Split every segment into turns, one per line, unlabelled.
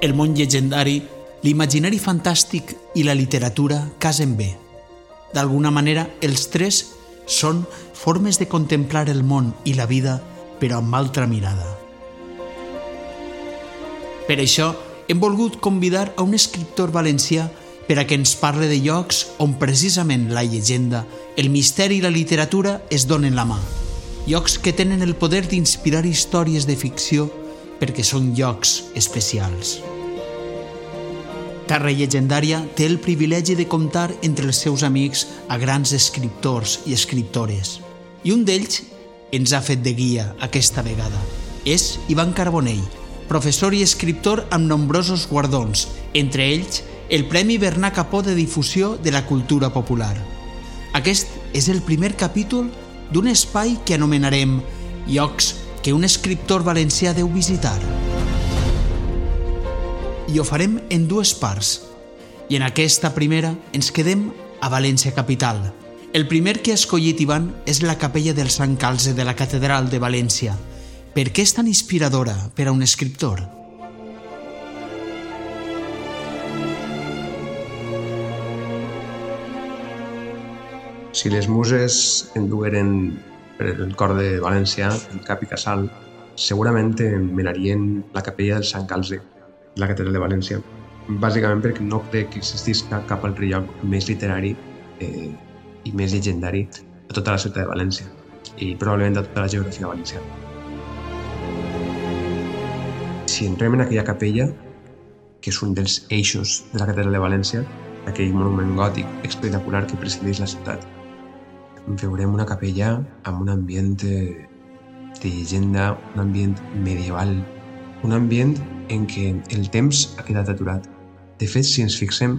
El món llegendari, l'imaginari fantàstic i la literatura casen bé. D'alguna manera, els tres són formes de contemplar el món i la vida, però amb altra mirada. Per això, hem volgut convidar a un escriptor valencià per a que ens parle de llocs on precisament la llegenda, el misteri i la literatura es donen la mà. Llocs que tenen el poder d'inspirar històries de ficció perquè són llocs especials. Terra Llegendària té el privilegi de comptar entre els seus amics a grans escriptors i escriptores. I un d'ells ens ha fet de guia aquesta vegada. És Ivan Carbonell, professor i escriptor amb nombrosos guardons, entre ells el Premi Bernat Capó de Difusió de la Cultura Popular. Aquest és el primer capítol d'un espai que anomenarem Llocs que un escriptor valencià deu visitar. I ho farem en dues parts. I en aquesta primera ens quedem a València capital. El primer que ha escollit Ivan és la capella del Sant Calze de la Catedral de València. Per què és tan inspiradora per a un escriptor?
Si les muses endugueren per el cor de València, el cap i casal, segurament menarien la capella del Sant Calze, la catedral de València, bàsicament perquè no crec que existís cap, cap altre lloc més literari eh, i més llegendari de tota la ciutat de València i probablement de tota la geografia valenciana. Si entrem en aquella capella, que és un dels eixos de la catedral de València, aquell monument gòtic espectacular que presideix la ciutat, veurem una capella amb un ambient de llegenda, un ambient medieval, un ambient en què el temps ha quedat aturat. De fet, si ens fixem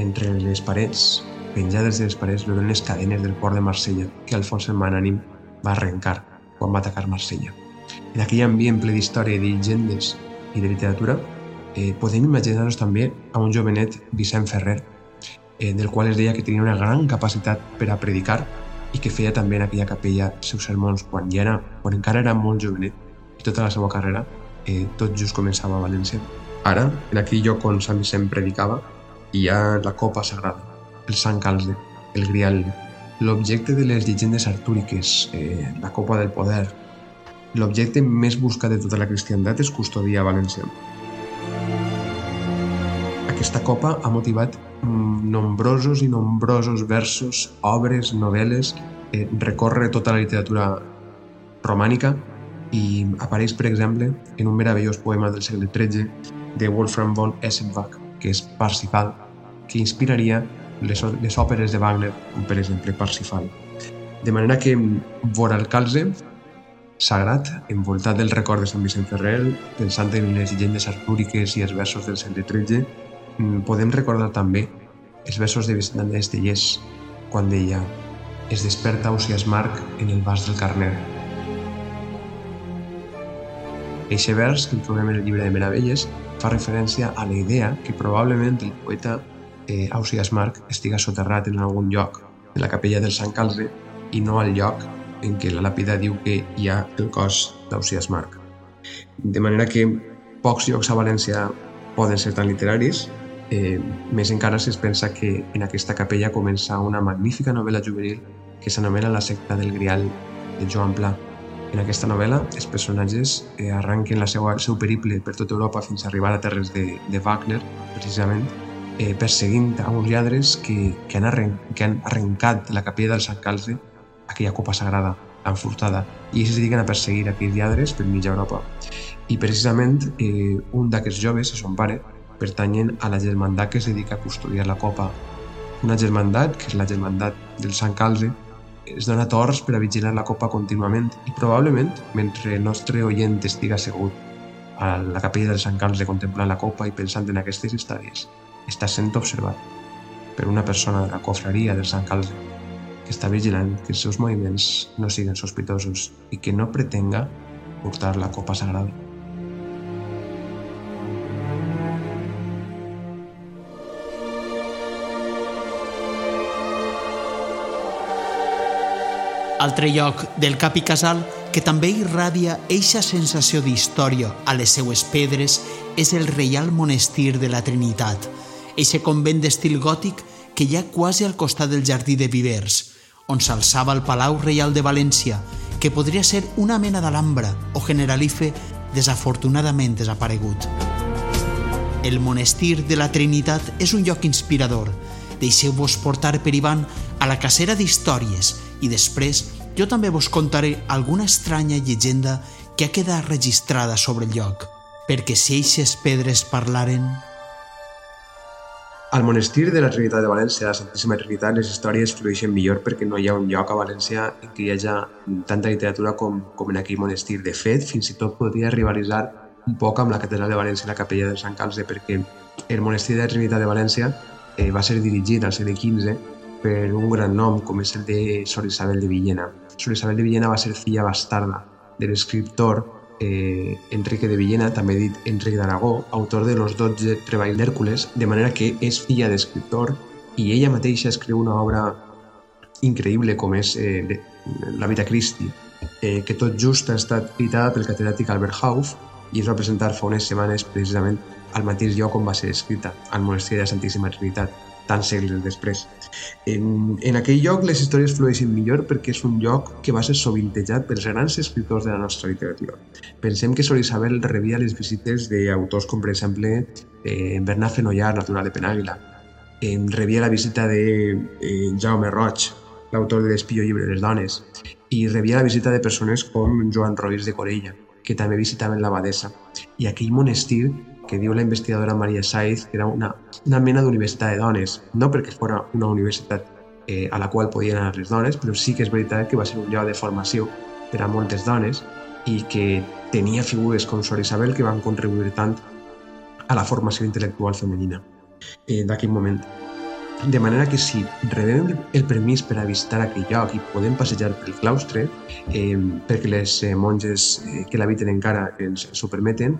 entre les parets, penjades de les parets, veurem les cadenes del port de Marsella que Alfons el Manànim va arrencar quan va atacar Marsella. En aquell ambient ple d'història, de llegendes i de literatura, eh, podem imaginar-nos també a un jovenet Vicent Ferrer, eh, del qual es deia que tenia una gran capacitat per a predicar i que feia també en aquella capella els seus sermons quan, ja era, quan encara era molt jovenet i tota la seva carrera eh, tot just començava a València. Ara, en aquell lloc on Sant Vicent predicava, hi ha la copa sagrada, el Sant Calze, el Grial, l'objecte de les llegendes artúriques, eh, la copa del poder. L'objecte més buscat de tota la cristiandat és custodiar a València. Aquesta copa ha motivat nombrosos i nombrosos versos, obres, novel·les, eh, recorre tota la literatura romànica i apareix, per exemple, en un meravellós poema del segle XIII de Wolfram von Essenbach, que és Parsifal, que inspiraria les, les òperes de Wagner, com per exemple Parsifal. De manera que vora el calze, sagrat, envoltat del record de Sant Vicent Ferrer, pensant en les llegendes artúriques i els versos del segle XIII, podem recordar també els versos de Vicent Andrés Tellers, quan deia «Es desperta Ausias Marc en el vas del carner». Eixe vers, que trobem en el llibre de Meravelles, fa referència a la idea que probablement el poeta eh, Ausias Marc estiga soterrat en algun lloc de la capella del Sant Calze i no al lloc en què la làpida diu que hi ha el cos d'Ausias Marc. De manera que pocs llocs a València poden ser tan literaris, eh, més encara si es pensa que en aquesta capella comença una magnífica novel·la juvenil que s'anomena La secta del Grial de Joan Pla. En aquesta novel·la, els personatges eh, arranquen la seva, el seu periple per tota Europa fins a arribar a terres de, de Wagner, precisament, eh, perseguint a uns lladres que, que, han arren, que han arrencat la capella del Sant Calze, aquella copa sagrada, l'han furtada, i ells es dediquen a perseguir aquells lladres per mitja Europa. I precisament eh, un d'aquests joves, i son pare, pertanyen a la germandat que es dedica a custodiar la copa. Una germandat, que és la germandat del Sant Calze, es dona torns per a vigilar la copa contínuament i probablement, mentre el nostre oient estiga assegut a la capella del Sant Calze contemplant la copa i pensant en aquestes històries, està sent observat per una persona de la cofraria del Sant Calze que està vigilant que els seus moviments no siguin sospitosos i que no pretenga portar la copa sagrada.
Altre lloc del Cap i Casal que també irradia eixa sensació d'història a les seues pedres és el Reial Monestir de la Trinitat, eixe convent d'estil gòtic que hi ha quasi al costat del Jardí de Vivers, on s'alçava el Palau Reial de València, que podria ser una mena d'Alhambra o Generalife desafortunadament desaparegut. El monestir de la Trinitat és un lloc inspirador. Deixeu-vos portar per Ivan a la cacera d'històries i després jo també vos contaré alguna estranya llegenda que ha quedat registrada sobre el lloc, perquè si eixes pedres parlaren...
Al monestir de la Trinitat de València, la Santíssima Trinitat, les històries flueixen millor perquè no hi ha un lloc a València en què hi hagi tanta literatura com, com en aquell monestir. De fet, fins i tot podria rivalitzar un poc amb la Catedral de València i la Capella de Sant Calze, perquè el monestir de la Trinitat de València eh, va ser dirigit al segle XV per un gran nom com és el de Sor Isabel de Villena. Sor Isabel de Villena va ser filla bastarda de l'escriptor eh, Enrique de Villena, també dit Enric d'Aragó, autor de los 12 treballs d'Hèrcules, de manera que és filla d'escriptor i ella mateixa escriu una obra increïble com és eh, La Vita Christi, eh, que tot just ha estat editada pel catedràtic Albert Hauf i es va presentar fa unes setmanes precisament al mateix lloc on va ser escrita, al monestir de la Santíssima Trinitat tants segles després. En, en aquell lloc les històries flueixen millor perquè és un lloc que va ser sovintejat pels grans escriptors de la nostra literatura. Pensem que Sor Isabel rebia les visites d'autors com, per exemple, eh, Bernat Fenollar, natural de Penàguila. Eh, rebia la visita de eh, Jaume Roig, l'autor de l'Espio llibre de les dones, i rebia la visita de persones com Joan Roís de Corella, que també visitaven l'abadesa. I aquell monestir que diu la investigadora Maria Saiz que era una, una mena d'universitat de dones, no perquè fos una universitat eh, a la qual podien anar les dones, però sí que és veritat que va ser un lloc de formació per a moltes dones i que tenia figures com Sor Isabel que van contribuir tant a la formació intel·lectual femenina eh, d'aquell moment. De manera que si rebem el permís per a visitar aquell lloc i podem passejar pel claustre, eh, perquè les eh, monges eh, que l'habiten encara ens, ho permeten,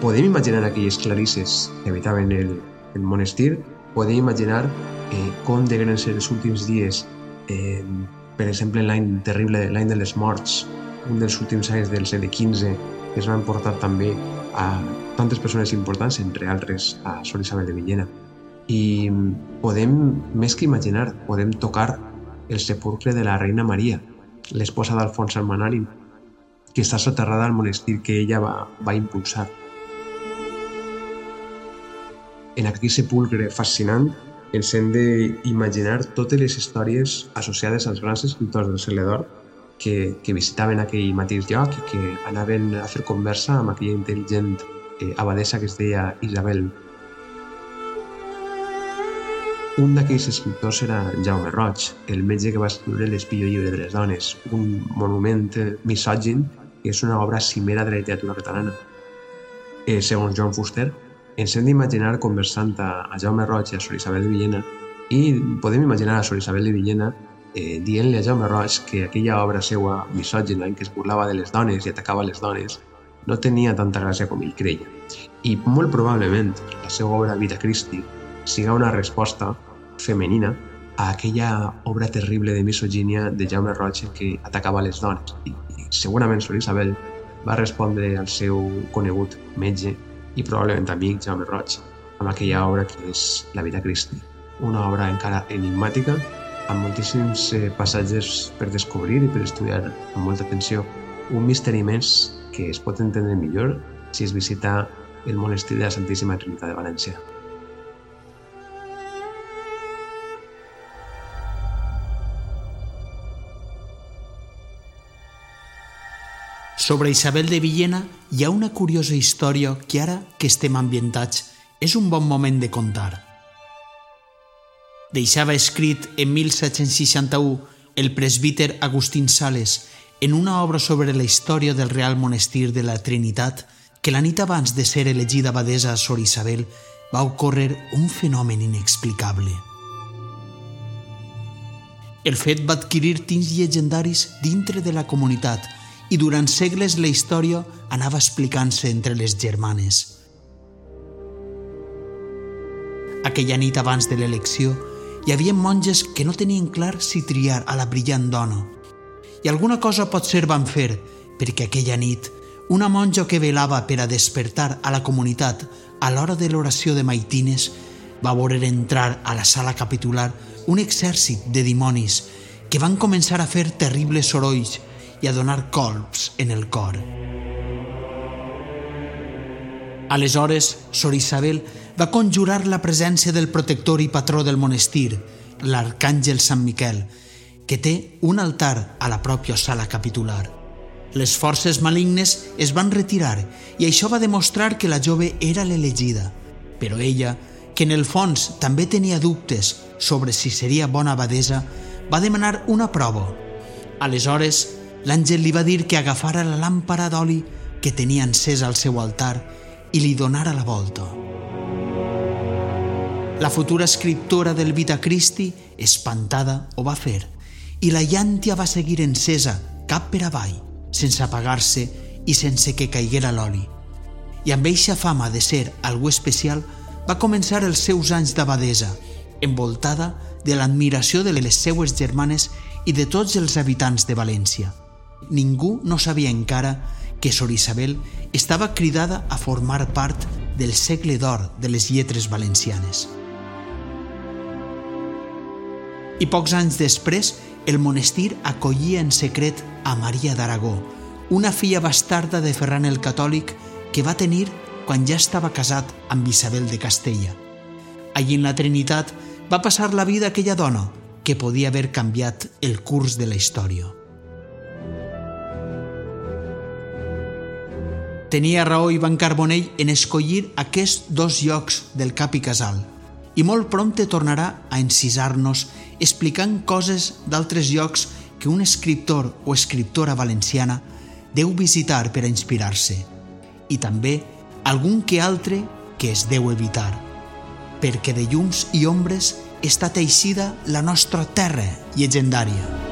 podem imaginar aquelles clarisses que habitaven el, el monestir, podem imaginar eh, com degueren ser els últims dies, eh, per exemple l'any terrible, l'any de les morts, un dels últims anys del segle XV, que es van portar també a tantes persones importants, entre altres a Sor Isabel de Villena. I podem, més que imaginar, podem tocar el sepulcre de la reina Maria, l'esposa d'Alfons el que està soterrada al monestir que ella va, va impulsar. En aquell sepulcre fascinant ens hem d'imaginar totes les històries associades als grans escriptors del segle d'or que, que visitaven aquell mateix lloc i que anaven a fer conversa amb aquella intel·ligent eh, abadesa que es deia Isabel. Un d'aquells escriptors era Jaume Roig, el metge que va escriure l'Espillo llibre de les dones, un monument misògin és una obra cimera de la literatura catalana. Eh, segons Joan Fuster, ens hem d'imaginar conversant a, a Jaume Roig i a Sor Isabel de Villena i podem imaginar a Sor Isabel de Villena eh, dient-li a Jaume Roig que aquella obra seua misògina en què es burlava de les dones i atacava les dones no tenia tanta gràcia com ell creia. I molt probablement la seva obra Vita Christi siga una resposta femenina a aquella obra terrible de misogínia de Jaume Roig que atacava les dones. I, segurament Sor Isabel va respondre al seu conegut metge i probablement amic Jaume Roig amb aquella obra que és La vida Cristi, una obra encara enigmàtica amb moltíssims eh, passatges per descobrir i per estudiar amb molta atenció. Un misteri més que es pot entendre millor si es visita el monestir de la Santíssima Trinitat de València.
Sobre Isabel de Villena hi ha una curiosa història que ara que estem ambientats és un bon moment de contar. Deixava escrit en 1761 el presbíter Agustín Sales en una obra sobre la història del Real Monestir de la Trinitat que la nit abans de ser elegida abadesa a Sor Isabel va ocórrer un fenomen inexplicable. El fet va adquirir tints llegendaris dintre de la comunitat i durant segles la història anava explicant-se entre les germanes. Aquella nit abans de l'elecció hi havia monges que no tenien clar si triar a la brillant dona. I alguna cosa pot ser van fer, perquè aquella nit una monja que velava per a despertar a la comunitat a l'hora de l'oració de Maitines va veure entrar a la sala capitular un exèrcit de dimonis que van començar a fer terribles sorolls i a donar colps en el cor. Aleshores, Sor Isabel va conjurar la presència del protector i patró del monestir, l'arcàngel Sant Miquel, que té un altar a la pròpia sala capitular. Les forces malignes es van retirar i això va demostrar que la jove era l'elegida. Però ella, que en el fons també tenia dubtes sobre si seria bona abadesa, va demanar una prova. Aleshores, l'àngel li va dir que agafara la làmpara d'oli que tenia encesa al seu altar i li donara la volta. La futura escriptora del Vita Christi, espantada, ho va fer i la llàntia va seguir encesa cap per avall, sense apagar-se i sense que caiguera l'oli. I amb eixa fama de ser algú especial, va començar els seus anys d'abadesa, envoltada de l'admiració de les seues germanes i de tots els habitants de València ningú no sabia encara que Sor Isabel estava cridada a formar part del segle d'or de les lletres valencianes. I pocs anys després, el monestir acollia en secret a Maria d'Aragó, una filla bastarda de Ferran el Catòlic que va tenir quan ja estava casat amb Isabel de Castella. Allí en la Trinitat va passar la vida aquella dona que podia haver canviat el curs de la història. Tenia raó Ivan Carbonell en escollir aquests dos llocs del cap i casal. I molt prompte tornarà a encisar-nos explicant coses d'altres llocs que un escriptor o escriptora valenciana deu visitar per a inspirar-se. I també algun que altre que es deu evitar. Perquè de llums i ombres està teixida la nostra terra llegendària.